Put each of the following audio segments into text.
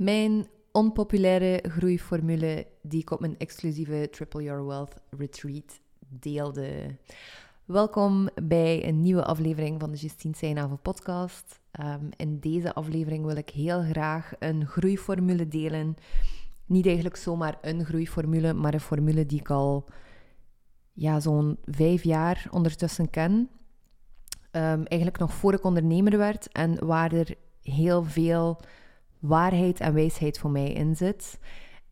Mijn onpopulaire groeiformule die ik op mijn exclusieve Triple Your Wealth Retreat deelde. Welkom bij een nieuwe aflevering van de Justine Seinhaven podcast. Um, in deze aflevering wil ik heel graag een groeiformule delen. Niet eigenlijk zomaar een groeiformule, maar een formule die ik al ja, zo'n vijf jaar ondertussen ken. Um, eigenlijk nog voor ik ondernemer werd en waar er heel veel waarheid en wijsheid voor mij in zit.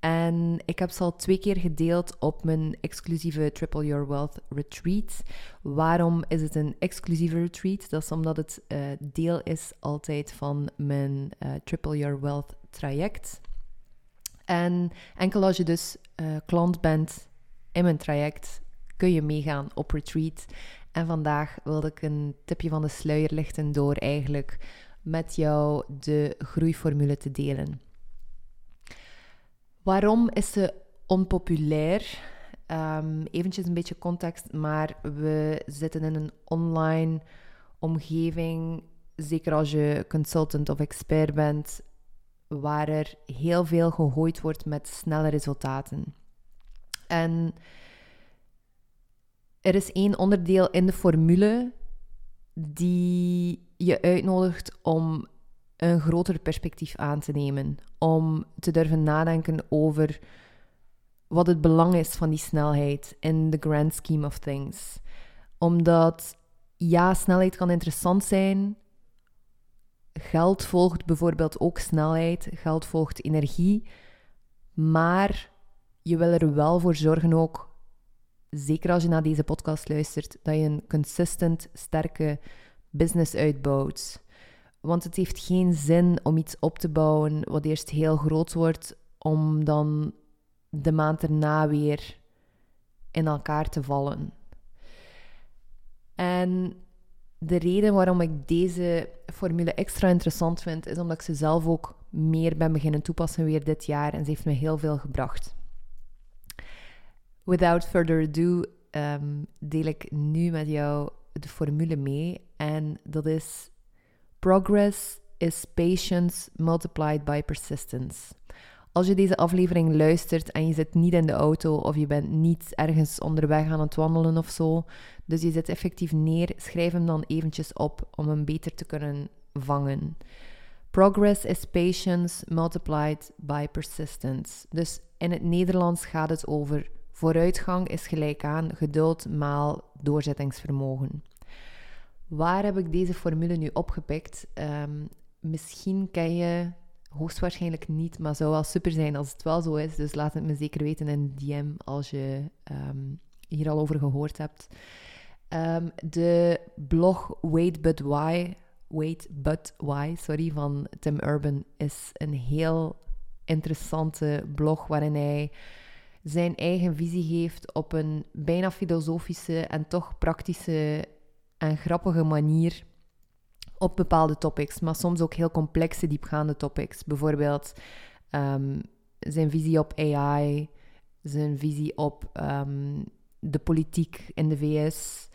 En ik heb ze al twee keer gedeeld op mijn exclusieve Triple Your Wealth Retreat. Waarom is het een exclusieve retreat? Dat is omdat het uh, deel is altijd van mijn uh, Triple Your Wealth traject. En enkel als je dus uh, klant bent in mijn traject, kun je meegaan op retreat. En vandaag wilde ik een tipje van de sluier lichten door eigenlijk met jou de groeiformule te delen. Waarom is ze onpopulair? Um, eventjes een beetje context, maar we zitten in een online omgeving, zeker als je consultant of expert bent, waar er heel veel gegooid wordt met snelle resultaten. En er is één onderdeel in de formule die je uitnodigt om een groter perspectief aan te nemen. Om te durven nadenken over wat het belang is van die snelheid in the grand scheme of things. Omdat, ja, snelheid kan interessant zijn. Geld volgt bijvoorbeeld ook snelheid. Geld volgt energie. Maar je wil er wel voor zorgen ook, zeker als je naar deze podcast luistert, dat je een consistent, sterke business uitbouwt. Want het heeft geen zin om iets op te bouwen wat eerst heel groot wordt, om dan de maand erna weer in elkaar te vallen. En de reden waarom ik deze formule extra interessant vind, is omdat ik ze zelf ook meer ben beginnen toepassen weer dit jaar en ze heeft me heel veel gebracht. Without further ado um, deel ik nu met jou de formule mee en dat is Progress is patience multiplied by persistence. Als je deze aflevering luistert en je zit niet in de auto of je bent niet ergens onderweg aan het wandelen of zo, dus je zit effectief neer, schrijf hem dan eventjes op om hem beter te kunnen vangen. Progress is patience multiplied by persistence. Dus in het Nederlands gaat het over vooruitgang is gelijk aan geduld maal doorzettingsvermogen. Waar heb ik deze formule nu opgepikt? Um, misschien ken je hoogstwaarschijnlijk niet, maar zou wel super zijn als het wel zo is. Dus laat het me zeker weten in DM als je um, hier al over gehoord hebt. Um, de blog Wait But Why, Wait But Why, sorry, van Tim Urban is een heel interessante blog waarin hij zijn eigen visie geeft op een bijna filosofische en toch praktische en grappige manier op bepaalde topics, maar soms ook heel complexe, diepgaande topics. Bijvoorbeeld um, zijn visie op AI, zijn visie op um, de politiek in de VS.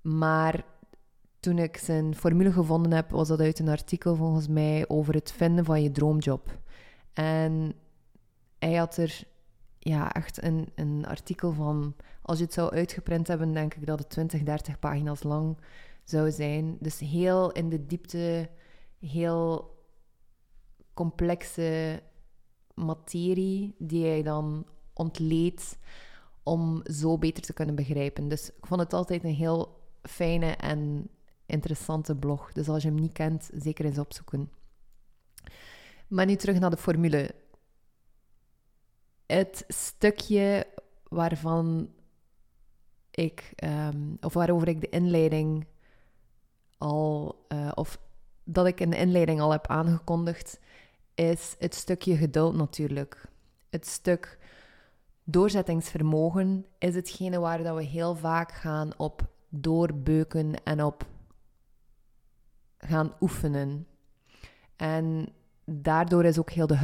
Maar toen ik zijn formule gevonden heb, was dat uit een artikel volgens mij over het vinden van je droomjob. En hij had er ja, echt een, een artikel van als je het zou uitgeprint hebben, denk ik dat het 20, 30 pagina's lang zou zijn. Dus heel in de diepte, heel complexe materie die hij dan ontleedt om zo beter te kunnen begrijpen. Dus ik vond het altijd een heel fijne en interessante blog. Dus als je hem niet kent, zeker eens opzoeken. Maar nu terug naar de formule. Het stukje waarvan ik, um, of waarover ik de inleiding al, uh, of dat ik een inleiding al heb aangekondigd, is het stukje geduld natuurlijk. Het stuk doorzettingsvermogen is hetgene waar dat we heel vaak gaan op doorbeuken en op gaan oefenen. En daardoor is ook heel de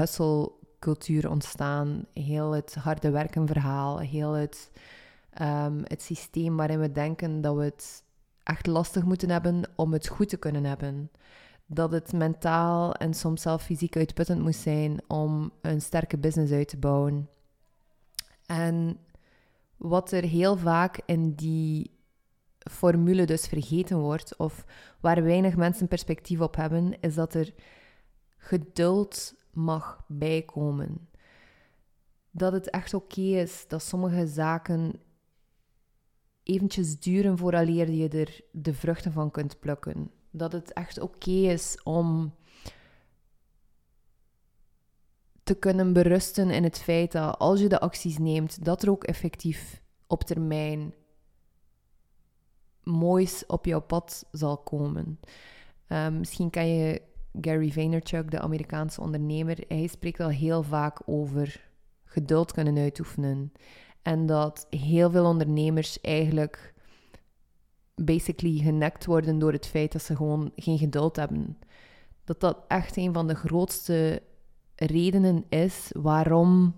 hustle-cultuur ontstaan. Heel het harde werken verhaal, heel het Ehm, het systeem waarin we denken dat we het echt lastig moeten hebben om het goed te kunnen hebben. dat het mentaal en soms zelf fysiek uitputtend moest zijn om een sterke business uit te bouwen. En wat er heel vaak in die formule dus vergeten wordt, of waar weinig mensen perspectief op hebben, is dat er geduld mag bijkomen. Dat het echt oké is dat sommige zaken eventjes duren vooraleer je er de vruchten van kunt plukken. Dat het echt oké is om te kunnen berusten in het feit dat als je de acties neemt, dat er ook effectief op termijn moois op jouw pad zal komen. Um, misschien kan je Gary Vaynerchuk, de Amerikaanse ondernemer, hij spreekt al heel vaak over geduld kunnen uitoefenen. En dat heel veel ondernemers eigenlijk basically genekt worden door het feit dat ze gewoon geen geduld hebben. Dat dat echt een van de grootste redenen is waarom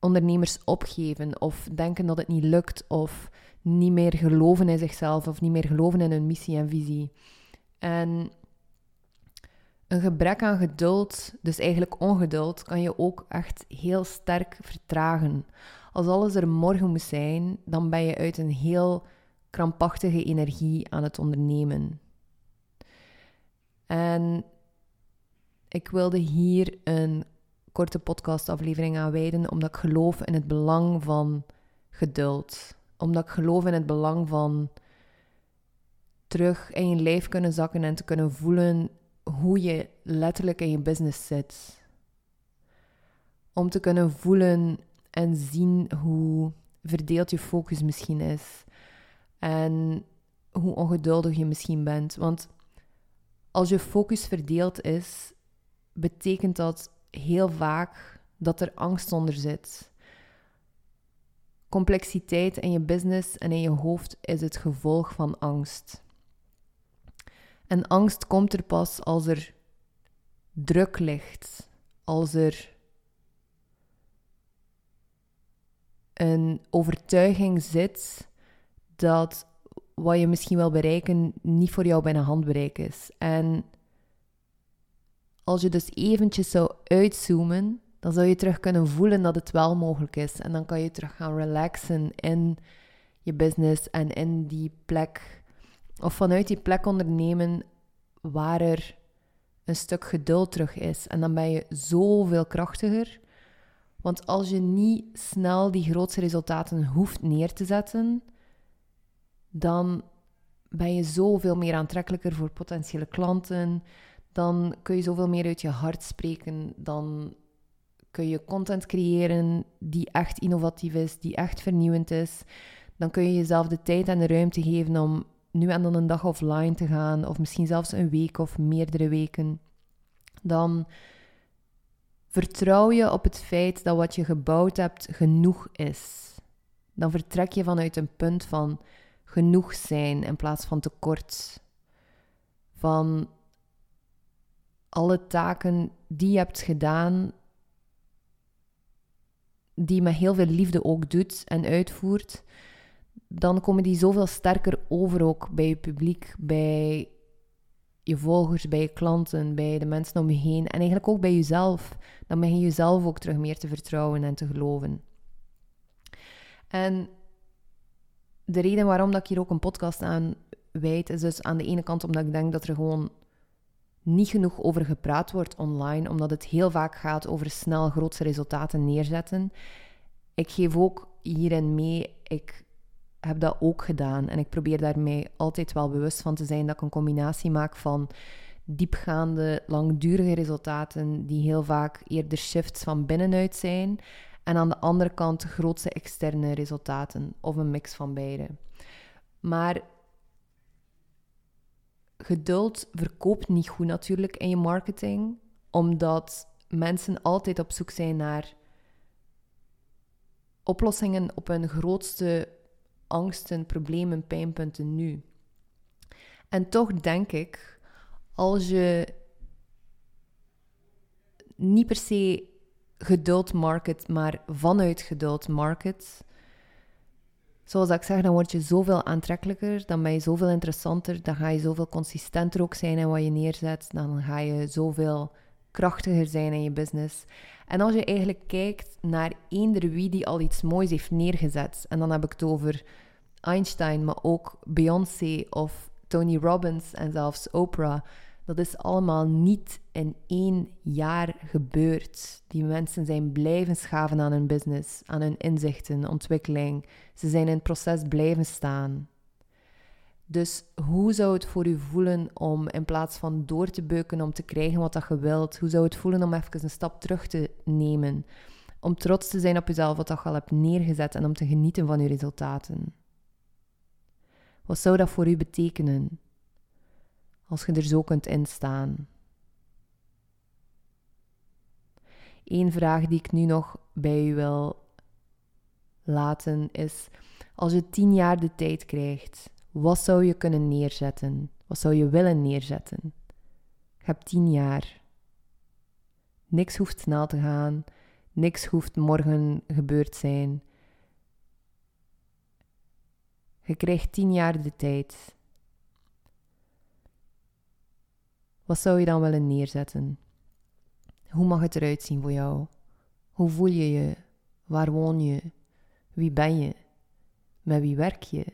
ondernemers opgeven of denken dat het niet lukt of niet meer geloven in zichzelf of niet meer geloven in hun missie en visie. En een gebrek aan geduld, dus eigenlijk ongeduld, kan je ook echt heel sterk vertragen. Als alles er morgen moet zijn, dan ben je uit een heel krampachtige energie aan het ondernemen. En ik wilde hier een korte podcastaflevering aan wijden, omdat ik geloof in het belang van geduld. Omdat ik geloof in het belang van terug in je lijf kunnen zakken en te kunnen voelen hoe je letterlijk in je business zit. Om te kunnen voelen en zien hoe verdeeld je focus misschien is. En hoe ongeduldig je misschien bent. Want als je focus verdeeld is, betekent dat heel vaak dat er angst onder zit. Complexiteit in je business en in je hoofd is het gevolg van angst. En angst komt er pas als er druk ligt, als er een overtuiging zit dat wat je misschien wil bereiken niet voor jou bijna handbereik is. En als je dus eventjes zou uitzoomen, dan zou je terug kunnen voelen dat het wel mogelijk is. En dan kan je terug gaan relaxen in je business en in die plek. Of vanuit die plek ondernemen waar er een stuk geduld terug is. En dan ben je zoveel krachtiger. Want als je niet snel die grootste resultaten hoeft neer te zetten, dan ben je zoveel meer aantrekkelijker voor potentiële klanten dan kun je zoveel meer uit je hart spreken. Dan kun je content creëren die echt innovatief is, die echt vernieuwend is. Dan kun je jezelf de tijd en de ruimte geven om nu en dan een dag offline te gaan, of misschien zelfs een week of meerdere weken. Dan vertrouw je op het feit dat wat je gebouwd hebt genoeg is. Dan vertrek je vanuit een punt van genoeg zijn in plaats van tekort. Van alle taken die je hebt gedaan, die je met heel veel liefde ook doet en uitvoert, dan komen die zoveel sterker over ook bij je publiek, bij je volgers, bij je klanten, bij de mensen om je heen en eigenlijk ook bij jezelf. Dan begin je jezelf ook terug meer te vertrouwen en te geloven. En de reden waarom dat ik hier ook een podcast aan wijd, is dus aan de ene kant omdat ik denk dat er gewoon niet genoeg over gepraat wordt online, omdat het heel vaak gaat over snel grootse resultaten neerzetten. Ik geef ook hierin mee, ik heb dat ook gedaan en ik probeer daarmee altijd wel bewust van te zijn dat ik een combinatie maak van diepgaande, langdurige resultaten die heel vaak eerder shifts van binnenuit zijn en aan de andere kant grootste externe resultaten of een mix van beide. Maar geduld verkoopt niet goed natuurlijk in je marketing, omdat mensen altijd op zoek zijn naar oplossingen op hun grootste angsten, problemen, pijnpunten nu. En toch denk ik, als je niet per se geduld market, maar vanuit geduld market, zoals ik zeg, dan word je zoveel aantrekkelijker, dan ben je zoveel interessanter, dan ga je zoveel consistenter ook zijn in wat je neerzet, dan ga je zoveel krachtiger zijn in je business. En als je eigenlijk kijkt naar eender wie die al iets moois heeft neergezet, en dan heb ik het over Einstein, maar ook Beyoncé of Tony Robbins en zelfs Oprah, dat is allemaal niet in één jaar gebeurd. Die mensen zijn blijven schaven aan hun business, aan hun inzichten, ontwikkeling. Ze zijn in het proces blijven staan. Dus hoe zou het voor u voelen om in plaats van door te beuken om te krijgen wat dat je wilt, hoe zou het voelen om even een stap terug te nemen? Om trots te zijn op jezelf wat je al hebt neergezet en om te genieten van je resultaten. Wat zou dat voor u betekenen? Als je er zo kunt instaan. Eén vraag die ik nu nog bij u wil laten is: als je tien jaar de tijd krijgt, wat zou je kunnen neerzetten? Wat zou je willen neerzetten? Je hebt tien jaar. Niks hoeft snel te gaan. Niks hoeft morgen gebeurd zijn. Je krijgt tien jaar de tijd. Wat zou je dan willen neerzetten? Hoe mag het eruit zien voor jou? Hoe voel je je? Waar woon je? Wie ben je? Met wie werk je?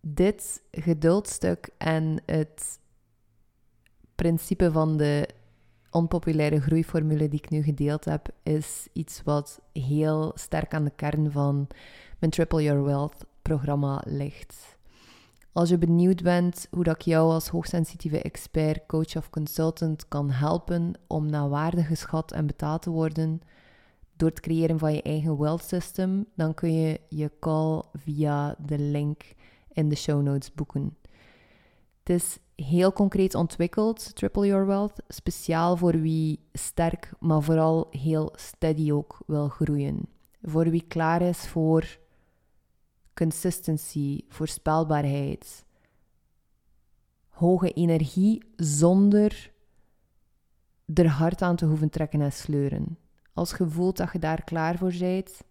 Dit geduldstuk en het principe van de onpopulaire groeiformule die ik nu gedeeld heb, is iets wat heel sterk aan de kern van mijn Triple Your Wealth programma ligt. Als je benieuwd bent hoe dat ik jou als hoogsensitieve expert, coach of consultant kan helpen om naar waarde geschat en betaald te worden door het creëren van je eigen wealth system, dan kun je je call via de link in de show notes boeken. Het is heel concreet ontwikkeld, Triple Your Wealth, speciaal voor wie sterk, maar vooral heel steady ook wil groeien. Voor wie klaar is voor consistency, voorspelbaarheid, hoge energie zonder er hard aan te hoeven trekken en sleuren. Als je voelt dat je daar klaar voor bent,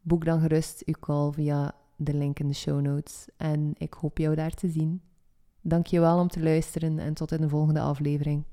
boek dan gerust uw call via de link in de show notes. En ik hoop jou daar te zien. Dank je wel om te luisteren en tot in de volgende aflevering.